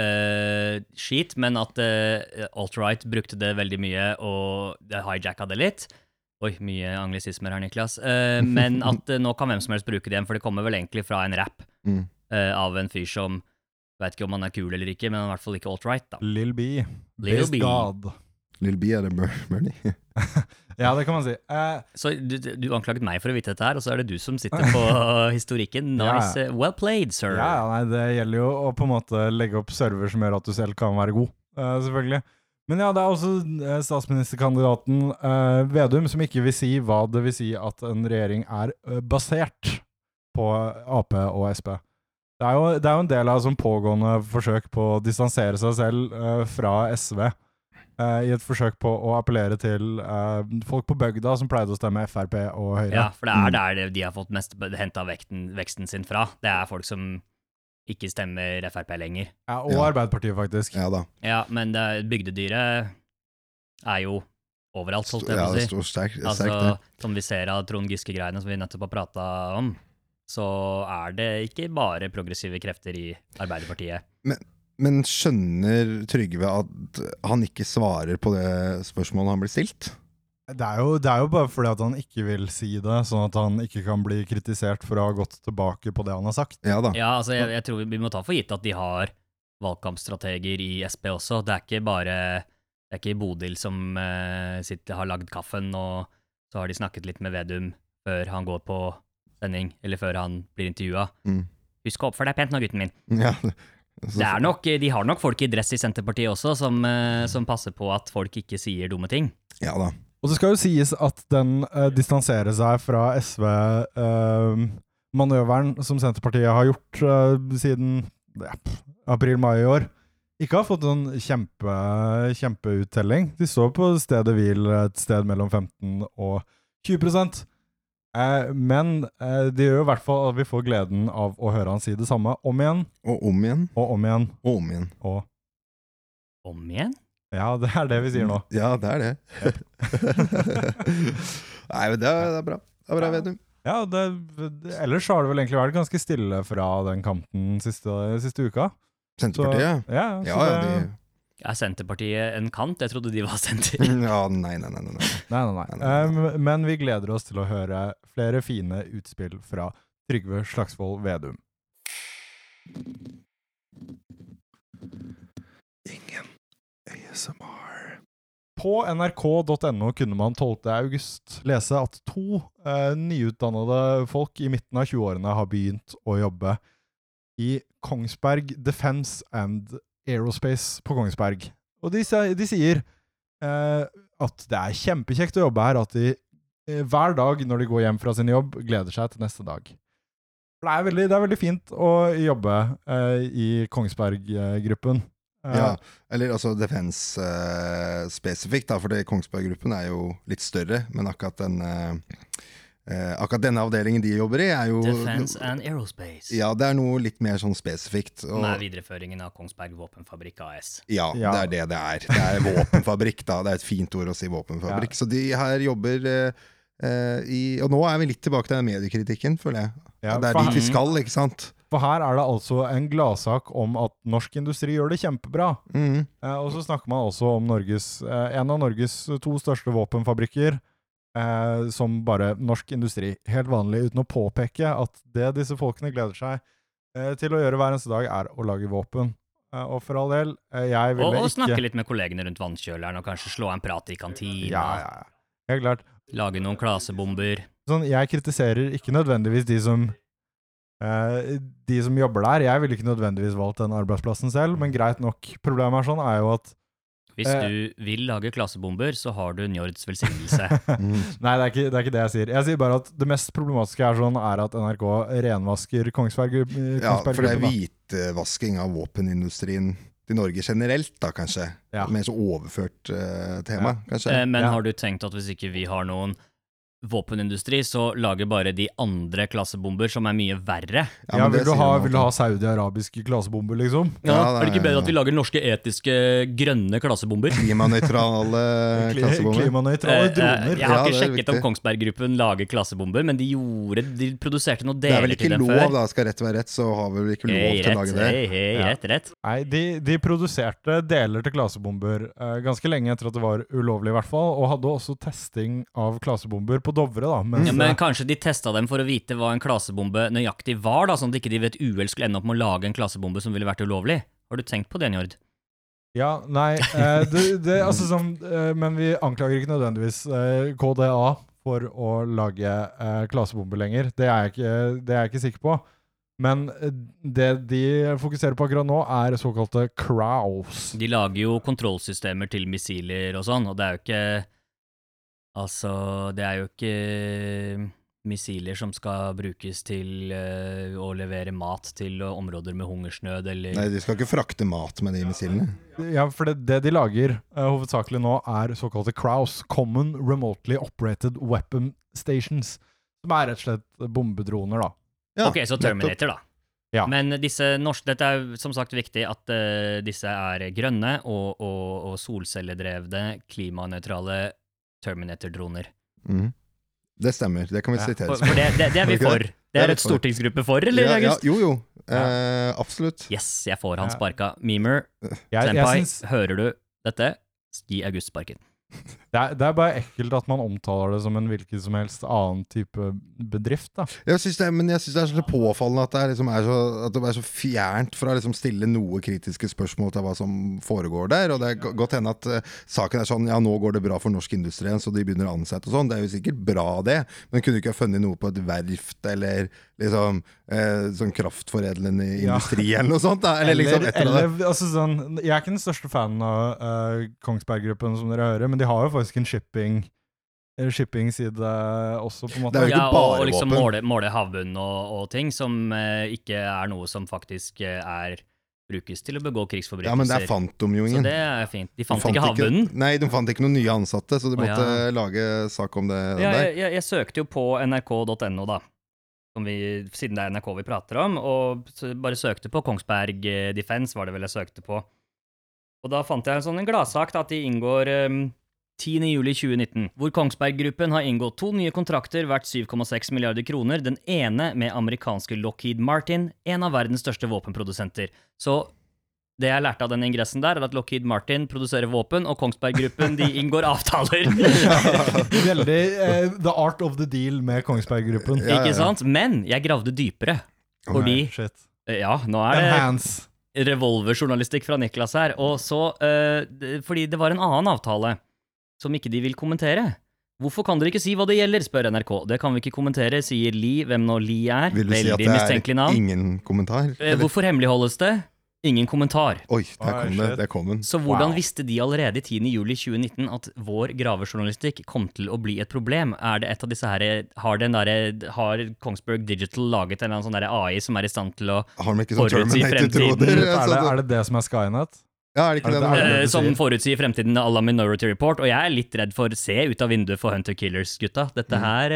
uh, skit, men at uh, alt-right brukte det veldig mye og det hijacka det litt. Oi, mye anglisismer her, Niklas. Uh, men at nå kan hvem som helst bruke det igjen, for det kommer vel egentlig fra en rap Mm. eh, av en fyr som Vet ikke om han er kul eller ikke, men han er i hvert fall ikke alt-right, da. Lill B. Lil Based B. God. Lill B er det Bernie. Ja, det kan man si. Uh, Så du, du anklaget meg for å vite dette her, og så er det du som sitter på historikken. Nice. ja. Well played, sir. Ja, ja, nei, det gjelder jo å på en måte legge opp server som gjør at du selv kan være god, uh, selvfølgelig. Men ja, det er også eh, statsministerkandidaten uh, Vedum som ikke vil si hva det vil si at en regjering er basert på Ap og Sp. Det er, jo, det er jo en del av sånn pågående forsøk på å distansere seg selv fra SV. Eh, I et forsøk på å appellere til uh, folk på bygda som pleide å stemme Frp og Høyre. Ja, for det Mm. er der det- de har fått mest henta veksten sin fra. Det er folk som ikke stemmer Frp lenger. Ja, og Ja. Arbeiderpartiet, faktisk. Ja da. Ja, men det, bygdedyret er jo overalt, holdt jeg Ja, på å det si. står sterk, sterk, Altså, det. som vi ser av Trond Giske-greiene som vi nettopp har prata om, så er det ikke bare progressive krefter i Arbeiderpartiet. Men skjønner Trygve at han ikke svarer på det spørsmålet han blir stilt? Det er, jo, det er jo bare fordi at han ikke vil si det, sånn at han ikke kan bli kritisert for å ha gått tilbake på det han har sagt. Ja da. Ja, altså, jeg, jeg tror vi må ta for gitt at de har valgkampstrateger i Sp også. Det er ikke bare Det er ikke Bodil som uh, sitter, har lagd kaffen, og så har de snakket litt med Vedum før han går på sending, eller før han blir intervjua. Mm. Husk å oppføre deg pent nå, gutten min. Ja, nok, de har nok folk i dress i Senterpartiet også, som, eh, som passer på at folk ikke sier dumme ting. Ja da. Og det skal jo sies at den uh, distanserer seg fra SV-manøveren som Senterpartiet har gjort uh, siden ja, april-mai i år. Ikke har fått noen kjempe, kjempeuttelling. De står på stedet hvil et sted mellom 15 og 20 eh, Men eh, det gjør jo i hvert fall at vi får gleden av å høre han si det samme om igjen. Og om igjen. Og om igjen. Og om igjen. Og Om igjen? Ja, det er det vi sier nå. Ja, det er det. Nei, men det er, det er bra. Det er bra, Vedum. Ja, det, det, ellers så har det vel egentlig vært ganske stille fra den kanten siste, siste uka. Senterpartiet? Så, ja, så Ja, ja, det, de- Er Senterpartiet en kant? Jeg trodde de var senter. Ja, nei, nei, nei. nei, nei. Nei, nei, nei. Um, men vi gleder oss til å høre flere fine utspill fra Trygve Slagsvold Vedum. Ingen ASMR. På nrk.no kunne man 12. august lese at to eh, nyutdannede folk i midten av 20-årene har begynt å jobbe i Kongsberg Defence and Aerospace på Kongsberg. Og de, de sier eh, at det er kjempekjekt å jobbe her, at de eh, hver dag når de går hjem fra sin jobb, gleder seg til neste dag. Det er veldig, det er veldig fint å jobbe eh, i Kongsberg-gruppen. Eh, Ja, eller altså defense eh, spesifikt, da, for Kongsberg-gruppen er jo litt større, men akkurat den eh, Akkurat denne avdelingen de jobber i, er jo Defense and Aerospace. Ja, det er noe litt mer sånn spesifikt. Som er videreføringen av Kongsberg Våpenfabrikk AS. ja, Ja. det er det det er. Det er våpenfabrikk, da. Det er et fint ord å si våpenfabrikk. Så de her jobber eh, eh, i Og nå er vi litt tilbake til den mediekritikken, føler jeg. Ja, det er dit vi skal, ikke sant? For her er det altså en gladsak om at norsk industri gjør det kjempebra. Mm. Eh, og så snakker man også om Norges, eh, en av Norges to største våpenfabrikker, eh, som bare norsk industri. Helt vanlig, uten å påpeke at det disse folkene gleder seg eh, til å gjøre hver eneste dag, er å lage våpen. Eh, og for all del, eh, jeg ville Og, og ikke snakke litt med kollegene rundt vannkjøleren, og kanskje slå en prat i kantina. Ja, ja, ja. Helt klart. Lage noen klasebomber. Sånn, jeg kritiserer ikke nødvendigvis de som Uh, De som jobber der. Jeg ville ikke nødvendigvis valgt den arbeidsplassen selv, men greit nok. Problemet er sånn er jo at Hvis Eh. du vil lage klasebomber, så har du Njords velsignelse. Nei, det er, ikke, det er ikke det jeg sier. Jeg sier bare at det mest problematiske er sånn er at NRK renvasker Kongsberg. eh, Ja, for det er hvitvasking av våpenindustrien til Norge generelt, da kanskje. Ja. Mer så overført uh, tema, kanskje. Eh, Men Ja. har du tenkt at hvis ikke vi har noen våpenindustri, så lager bare de andre klasebomber som er mye verre? Ja, Ja, vil du ha, vil du ha saudi-arabiske klasebomber, liksom? Ja, Ja, er det ikke det er- bedre at vi lager norske etiske grønne klasebomber? Klimanøytrale Kli- klassebomber. Klimanøytrale Eh, droner. eh, jeg har ikke er sjekket om viktig. Kongsberg-gruppen lager klasebomber, men de gjorde, de produserte noen Det er vel ikke lov, da. Skal rett være rett, så har vi vel ikke lov hey, til å lage det. hei, hei, Ja. rett, rett. Nei, de, de produserte deler til klasebomber uh, ganske lenge etter at det var ulovlig, i hvert fall, og hadde også testing av klasebomber på Dovre, da. Mens, Ja, men kanskje de testa dem for å vite hva en klasebombe nøyaktig var, da, sånn at ikke de ved et uhell skulle ende opp med å lage en klasebombe som ville vært ulovlig. Har du tenkt på det, Njord? Ja, nei eh, det, det, altså, sånn, eh, Men vi anklager ikke nødvendigvis eh, KDA for å lage eh, klasebomber lenger. Det er, jeg ikke, det er jeg ikke sikker på. Men eh, det de fokuserer på akkurat nå, er såkalte crows. De lager jo kontrollsystemer til missiler og sånn, og det er jo ikke Altså, det er jo ikke missiler som skal brukes til eh, å levere mat til områder med hungersnød eller Nei, de skal ikke frakte mat med de missilene. Ja, for det, det de lager uh, hovedsakelig nå, er såkalte crows. Common Remotely Operated Weapon Stations. Som er rett og slett bombedroner, da. Ja, Ok, så. Terminator, da. Ja. Men disse norske Dette er som sagt viktig at uh, disse er grønne og, og, og solcelledrevne, klimanøytrale Terminator-droner. Mm. Det stemmer. Det kan vi Ja, sitere. For, for det, det, det er vi for. det? Er et stortingsgruppe for, eller, ja, ja, jo, jo. Eh, absolutt. Yes, jeg får han sparka. Memer, Jeg, jeg Senpai, hører du dette? Gi August sparken. Det, er, det er bare ekkelt at man omtaler det som en hvilken som helst annen type bedrift, da. Jeg synes det, men jeg syns det er så påfallende at det, er liksom er så, at det er så fjernt fra å liksom stille noe kritiske spørsmål til hva som foregår der. Og det er godt hende at uh, saken er sånn ja, nå går det bra for norsk industri så de begynner å ansette og sånn. Det er jo sikkert bra, det. Men kunne du ikke ha funnet noe på et verft eller liksom eh, sånn kraftforedlende Ja. industri eller noe sånt. Da. Eller, liksom eller annet. altså sånn, Jeg er ikke den største fanen av uh, Kongsberg-gruppen, som dere hører, men de har jo faktisk en shipping shipping-side også, på en måte. ja, og, og liksom måle, måle havbunnen og, og ting, som uh, ikke er noe som faktisk uh, er brukes til å begå krigsforbrytelser. Ja, men det er Fantom, jo Så det er fint. De fant, ikke havbunnen. Nei, de fant ikke noen nye ansatte, så de måtte måtte ja. lage sak om det Ja, der. jeg, jeg, jeg søkte jo på nrk.no, da. Som vi, siden det er NRK vi prater om, og bare søkte på Kongsberg eh, Defence, var det vel jeg søkte på. Og da fant jeg en sånn gladsak at de inngår um, 10. juli 2019, hvor Kongsberg Gruppen har inngått to nye kontrakter verdt 7,6 milliarder kroner, den ene med amerikanske Lockheed Martin, en av verdens største våpenprodusenter. Så det jeg lærte av den ingressen der, er at Lockheed Martin produserer våpen, og Kongsberg Gruppen de inngår avtaler. Veldig eh, the art of the deal med Kongsberg-gruppen. Ikke sant? Men jeg gravde dypere. Fordi shit. Eh, Ja, nå er det revolverjournalistikk fra Niklas her. Og så eh, Fordi det var en annen avtale som ikke de vil kommentere. Hvorfor kan dere ikke si hva det gjelder, spør NRK. Det kan vi ikke kommentere, sier Li, hvem nå Li er. Vil du si at det er ingen kommentar? Eller? Hvorfor hemmeligholdes det? Ingen kommentar. Oi, der kom det. Der kom den. Så hvordan visste de allerede i 10. juli 2019 at vår gravejournalistikk kom til å bli et problem? Er det et av disse her, har, den derre- har Kongsberg Digital laget en eller annen sånn der AI som er i stand til å de sånn forutsi fremtiden? Er det, er det det som er Skynet? Ja, er det ikke Er det- det? er det Eh, det som sier? forutsier fremtiden à la Minority Report, og jeg er litt redd for se ut av vinduet for Hunter Killers, gutta. Dette Mm. her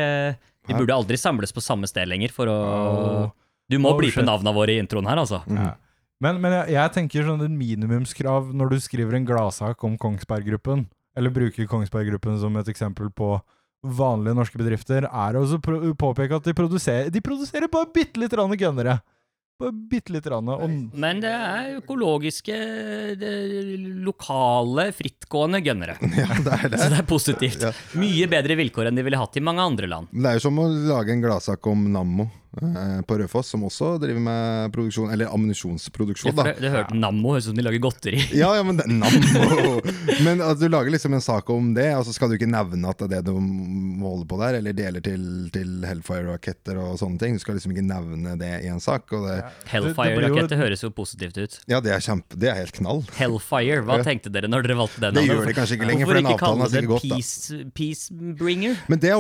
De Vi burde aldri samles på samme sted lenger for å. Du må Oh, blipe navnene våre i introen her, altså. Ja. Men, men jeg, jeg tenker sånn et minimumskrav når du skriver en gladsak om Kongsberg-gruppen, eller bruker Kongsberg-gruppen som et eksempel på vanlige norske bedrifter, er å påpeke at de produserer, de produserer bare bitte litt gønnere. Bare bitte litt rann. Og Men det er økologiske, det, lokale, frittgående gønnere. Ja, det er det. Så det er positivt. Ja. Mye bedre vilkår enn de ville hatt i mange andre land. Det er jo som å lage en gladsak om Nammo på Rødfoss, som også driver med produksjon, eller ammunisjonsproduksjon, da. det, det hørte Nammo høres ut som de lager godteri. Ja, ja, men det Nammo. Men at du lager liksom en sak om det, og så skal du ikke nevne at det er det du må holde på der, eller deler til, til Hellfire-raketter og sånne ting. Du skal liksom ikke nevne det i en sak. Ja. Hellfire-raketter høres jo positivt ut. ja, det er kjempe, det er helt knall. Hellfire, hva tenkte dere når dere valgte den? Det gjør de kanskje ikke lenger, for den avtalen er sikkert godt, da. peace, Peacebringer? Men det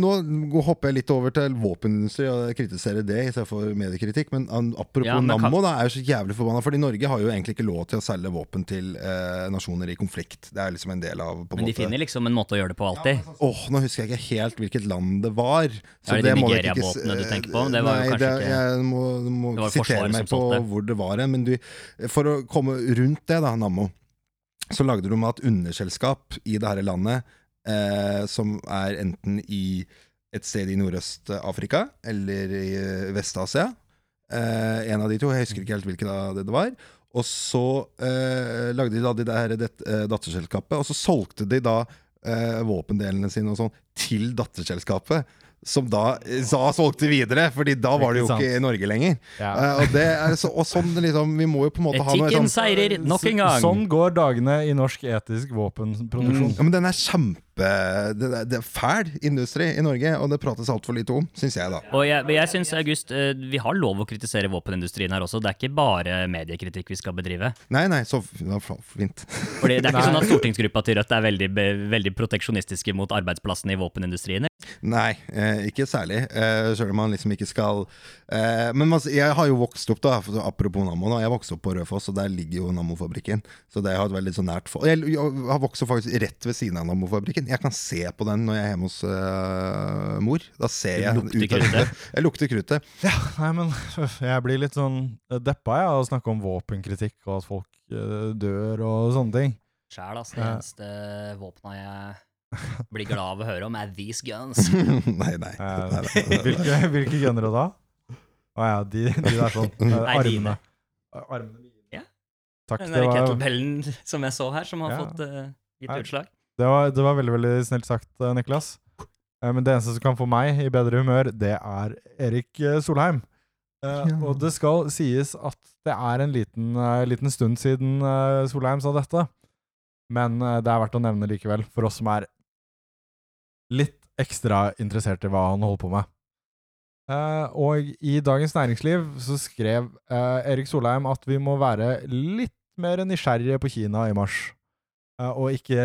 nå hopper jeg litt over til våpenindustri og kritiserer det istedenfor mediekritikk. Men an, apropos Ja, men kan- Nammo, da er jo så jævlig forbanna. Fordi Norge har jo egentlig ikke lov til å selge våpen til eh, nasjoner i konflikt. Det er liksom en del av på en Men de måte finner liksom en måte å gjøre det på alltid. Åh, Nå husker jeg ikke helt hvilket land det var. så Er det de må dere ikke Nigeria-båtene du tenker på? Det var jo Nei, kanskje det, ikke- jeg må, må sitere meg på hvor det var hen. Men du, for å komme rundt det, da, Nammo, så lagde de et underselskap i det her landet eh, som er enten i et sted i Nordøst-Afrika eller i eh, Vest-Asia. Eh, en av de to. Jeg husker ikke helt hvilken av det det var. Og så eh, lagde de da det der det, eh, datterselskapet, og så solgte de da eh, våpendelene sine og sånn til datterselskapet. Som da da sa solgte videre, Fordi da var det jo Ikke i Norge lenger. Ja. Eh, og, det er så, og sånn liksom Vi må jo på en måte ha noe Etikken sånn seirer nok en gang. Sånn går dagene i norsk etisk våpenproduksjon. ja, Men den er kjempe Det er, det er fæl industri i Norge, og det prates altfor lite om, syns jeg, da. Og jeg, jeg synes, August, eh, vi har lov å kritisere våpenindustrien her også. Det er ikke bare mediekritikk vi skal bedrive. Nei, nei, så fint. Fordi Det er ikke sånn at stortingsgruppa til Rødt er veldig, veldig proteksjonistiske mot arbeidsplassene i våpenindustrien. Nei, eh, ikke særlig. Eh, Sjøl om man liksom ikke skal eh, Men jeg har jo vokst opp, da, apropos Nammo. Jeg vokste opp på Rødfoss, og der ligger jo Nammo-fabrikken. Så det har vært veldig så nært for Jeg, jeg har vokst opp faktisk rett ved siden av Nammo-fabrikken. Jeg kan se på den når jeg er hjemme hos uh, mor. Da ser Du jeg lukter ut av kruttet. vinduet. Jeg lukter kruttet. Ja, nei, men jeg blir litt sånn deppa jeg, av å snakke om våpenkritikk og at folk uh, dør og sånne ting. Sjæl, altså. Det eneste våpna jeg blir glad av å høre om, er these guns. nei, nei. Eh, nei, nei. hvilke, hvilke gunner da? Å ja, de, de der sånn. eh, Nei, armene. Armene mine. Ja. Takk. Den Det der var, kettlebellen som jeg så her, som har Ja. fått uh, gitt utslag. Det, var, det var veldig veldig snilt sagt, eh, Niklas. Eh, Men det eneste som kan få meg i bedre humør, det er Erik eh, Solheim. Og det skal sies at det er en liten, liten stund siden Solheim sa dette. Men det er verdt å nevne likevel, for oss som er litt ekstra interessert i hva han holder på med. Og i Dagens Næringsliv så skrev Erik Solheim at vi må være litt mer nysgjerrige på Kina i mars. Eh, og ikke,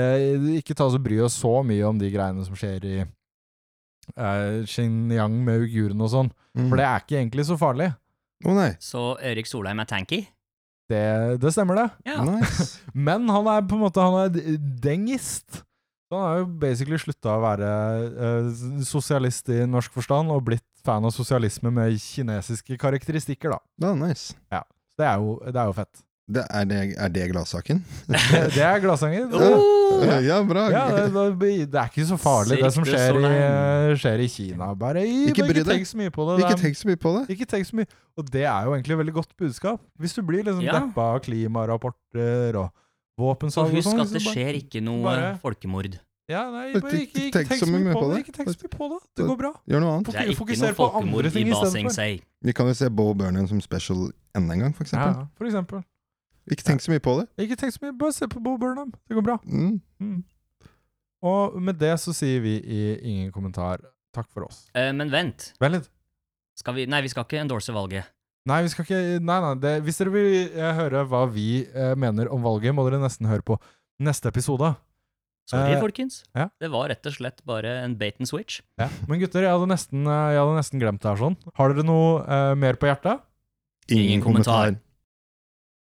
ikke ta oss og bry oss så mye om de greiene som skjer i uh, Xinjiang med uigurene og sånn. Mm. For det er ikke egentlig så farlig. Oh, nei. Så Ørik Solheim er tanky? Det, det stemmer, det. Ja. Nice. Men han er på en måte Han er dengist. Han har jo basically slutta å være uh, sosialist i norsk forstand og blitt fan av sosialisme med kinesiske karakteristikker, da. Oh, nice. Ja, det er jo, det er jo fett. Det, er, det, er det gladsaken? Det, er gladsanger. Ja, ja, bra. Ja, det, det, det er ikke så farlig, det som skjer, sånn. i, skjer i Kina. Bare Ikke ikke, bry ikke tenk så mye på det. Ikke tenk så mye på det. ikke tenk så mye. Og det er jo egentlig et veldig godt budskap. Hvis du blir liksom Ja. deppa av klimarapporter og våpensalg og husk sånn. at det skjer ikke noe bare- folkemord. Ja, nei, bare ikke, ikke, tenk så mye på det. Ikke tenk så mye på det. Det går bra. Gjør noe annet. Det er ikke Fokuser noe på andre folkemord i ting i Ba stedet Sing for. Se. Vi kan jo se Bo Burnham som special enda en gang, for eksempel. ja, for eksempel. Ikke tenk så mye på det. Ikke tenk så mye, bare se på Bo Burnham. Det går bra. Mm. Mm. Og med det så sier vi i ingen kommentar takk for oss. Eh, men vent. Vent litt. Skal vi Nei, vi skal ikke endorse valget. Nei, vi skal ikke Nei, nei. Det, hvis dere vil eh, høre hva vi eh, mener om valget, må dere nesten høre på neste episode. Sorry, Eh, folkens. ja. Det var rett og slett bare en bait and switch. Ja. Men gutter, jeg hadde nesten, eh, jeg hadde nesten glemt det her sånn. Har dere noe eh, mer på hjertet? Ingen kommentar.